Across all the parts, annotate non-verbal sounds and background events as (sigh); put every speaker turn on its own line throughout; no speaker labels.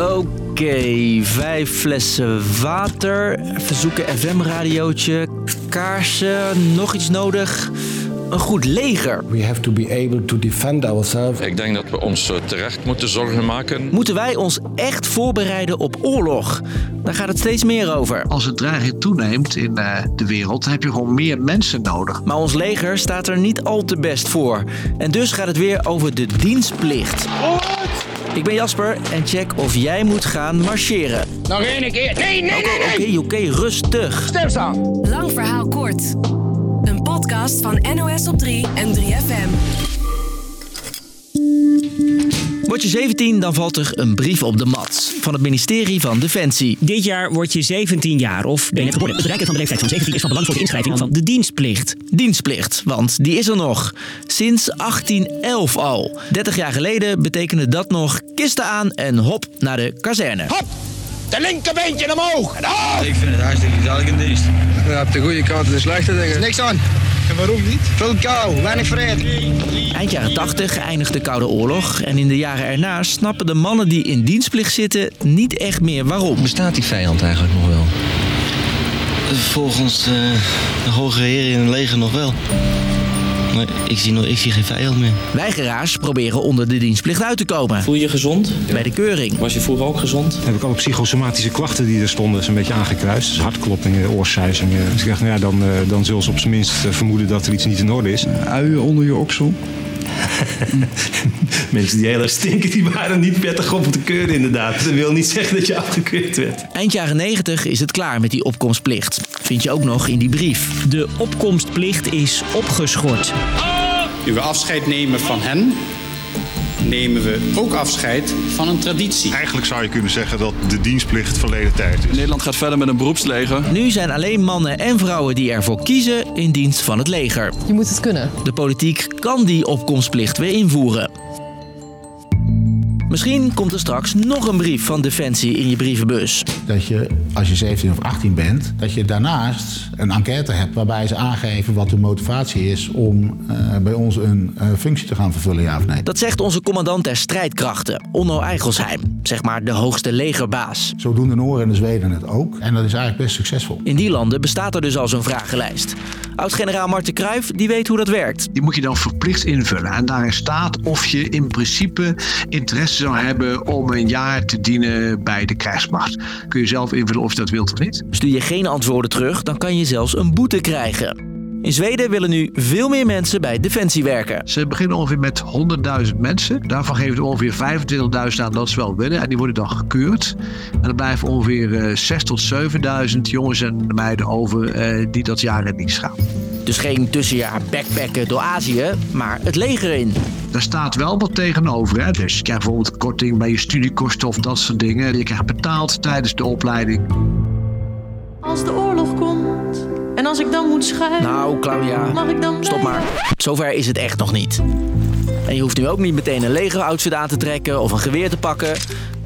Oké, vijf flessen water, verzoeken FM-radiootje, kaarsen, nog iets nodig. Een goed leger.
We have to be able to defend ourselves.
Ik denk dat we ons eh, terecht moeten zorgen maken.
Moeten wij ons echt voorbereiden op oorlog? Daar gaat het steeds meer over.
Als het dreiging toeneemt in uh, de wereld, heb je gewoon meer mensen nodig.
Maar ons leger staat er niet al te best voor. En dus gaat het weer over de dienstplicht. Ik ben Jasper en check of jij moet gaan marcheren.
Nog één keer. Nee, nee, nee,
nee. Oké, oké, rustig.
Stilstaan.
Lang verhaal kort. Een podcast van NOS op 3 en 3FM.
Word je 17, dan valt er een brief op de mat van het ministerie van Defensie.
Dit jaar word je 17 jaar of ben je geboren. Het bereiken van de leeftijd van 17 is van belang voor de inschrijving van de dienstplicht.
Dienstplicht, want die is er nog. Sinds 1811 al. 30 jaar geleden betekende dat nog kisten aan en hop naar de kazerne.
Hop! De linkerbeentje omhoog!
Ik vind het hartstikke gezellig in dienst.
Ja, op de goede kant en de slechte dingen.
Niks aan.
En waarom niet?
Veel kou, weinig vrede.
Eind jaren 80 eindigt de Koude Oorlog en in de jaren erna snappen de mannen die in dienstplicht zitten niet echt meer waarom.
Bestaat die vijand eigenlijk nog wel? Volgens de, de hoge heren in het leger nog wel. Maar ik zie, nog, ik zie geen vijand meer.
Weigeraars proberen onder de dienstplicht uit te komen.
Voel je je gezond?
Bij de keuring.
Was je vroeger ook gezond?
Heb ik alle psychosomatische klachten die er stonden, is een beetje aangekruist. Dus hartkloppingen, oorsuizingen. Dus ik dacht, nou ja, dan, dan zullen ze op zijn minst vermoeden dat er iets niet in orde is.
Uien onder je oksel? (laughs)
Mensen die heel stinken, die waren niet prettig om te keuren inderdaad. Dat wil niet zeggen dat je afgekeurd werd.
Eind jaren 90 is het klaar met die opkomstplicht. Vind je ook nog in die brief.
De opkomstplicht is opgeschort.
Nu we afscheid nemen van hen, nemen we ook afscheid van een traditie.
Eigenlijk zou je kunnen zeggen dat de dienstplicht verleden tijd is.
Nederland gaat verder met een beroepsleger.
Nu zijn alleen mannen en vrouwen die ervoor kiezen in dienst van het leger.
Je moet het kunnen.
De politiek kan die opkomstplicht weer invoeren. Misschien komt er straks nog een brief van Defensie in je brievenbus.
Dat je, als je 17 of 18 bent, dat je daarnaast een enquête hebt waarbij ze aangeven wat de motivatie is om uh, bij ons een uh, functie te gaan vervullen, ja of nee.
Dat zegt onze commandant der strijdkrachten, Onno Eigelsheim. Zeg maar de hoogste legerbaas.
Zo doen de Noren en de Zweden het ook. En dat is eigenlijk best succesvol.
In die landen bestaat er dus al zo'n vragenlijst. Oud-generaal Marten Kruijf die weet hoe dat werkt.
Die moet je dan verplicht invullen. En daarin staat of je in principe interesse zou hebben om een jaar te dienen bij de krijgsmacht. Kun je zelf invullen of je dat wilt of niet.
Stuur je geen antwoorden terug, dan kan je zelfs een boete krijgen. In Zweden willen nu veel meer mensen bij Defensie werken.
Ze beginnen ongeveer met 100.000 mensen. Daarvan geven er ongeveer 25.000 aan dat ze wel willen. En die worden dan gekeurd. En dan blijven ongeveer uh, 6.000 tot 7.000 jongens en meiden over uh, die dat jaar in dienst gaan.
Dus geen tussenjaar backpacken door Azië, maar het leger in.
Daar staat wel wat tegenover. Hè? Dus je krijgt bijvoorbeeld korting bij je studiekosten of dat soort dingen. Je krijgt betaald tijdens de opleiding.
Als de oorlog komt en als ik dan moet schuilen...
Nou, Claudia,
mag ik dan
stop maar. Zover is het echt nog niet. En je hoeft nu ook niet meteen een legeroutfit aan te trekken of een geweer te pakken.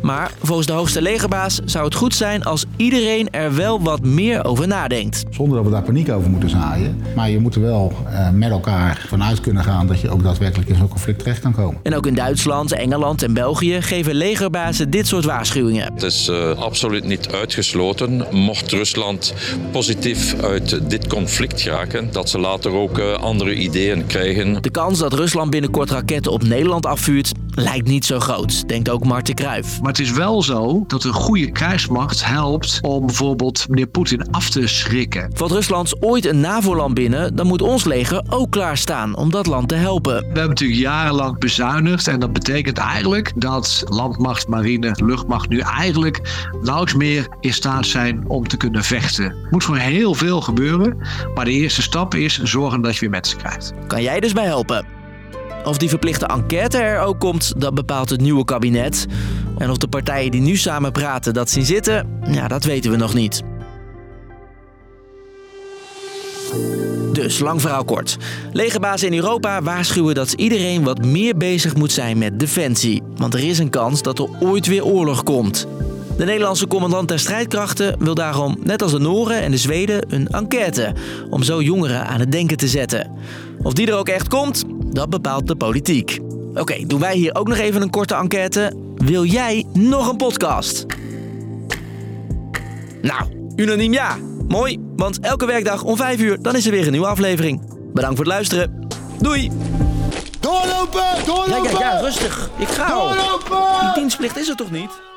Maar volgens de hoogste legerbaas zou het goed zijn als iedereen er wel wat meer over nadenkt.
Zonder dat we daar paniek over moeten zaaien. Maar je moet er wel uh, met elkaar vanuit kunnen gaan dat je ook daadwerkelijk in zo'n conflict terecht kan komen.
En ook in Duitsland, Engeland en België geven legerbazen dit soort waarschuwingen.
Het is uh, absoluut niet uitgesloten, mocht Rusland positief uit dit conflict geraken, dat ze later ook uh, andere ideeën krijgen.
De kans dat Rusland binnenkort raketten op Nederland afvuurt lijkt niet zo groot, denkt ook Marten Kruijf.
Maar het is wel zo dat een goede krijgsmacht helpt om bijvoorbeeld meneer Poetin af te schrikken.
Valt Rusland ooit een NAVO-land binnen, dan moet ons leger ook klaarstaan om dat land te helpen.
We hebben natuurlijk jarenlang bezuinigd en dat betekent eigenlijk dat landmacht, marine, luchtmacht nu eigenlijk nauwelijks meer in staat zijn om te kunnen vechten. Er moet gewoon heel veel gebeuren, maar de eerste stap is zorgen dat je weer mensen krijgt.
Kan jij dus bij helpen? Of die verplichte enquête er ook komt, dat bepaalt het nieuwe kabinet. En of de partijen die nu samen praten dat zien zitten, ja, dat weten we nog niet. Dus, lang verhaal kort. Legerbazen in Europa waarschuwen dat iedereen wat meer bezig moet zijn met defensie. Want er is een kans dat er ooit weer oorlog komt. De Nederlandse commandant der strijdkrachten wil daarom, net als de Noren en de Zweden, een enquête. Om zo jongeren aan het denken te zetten. Of die er ook echt komt, dat bepaalt de politiek. Oké, doen wij hier ook nog even een korte enquête? Wil jij nog een podcast? Nou, unaniem ja. Mooi, want elke werkdag om 5 uur dan is er weer een nieuwe aflevering. Bedankt voor het luisteren. Doei!
Doorlopen! Doorlopen!
Ja, ja, ja, rustig. Ik ga al.
Doorlopen!
Die dienstplicht is er toch niet?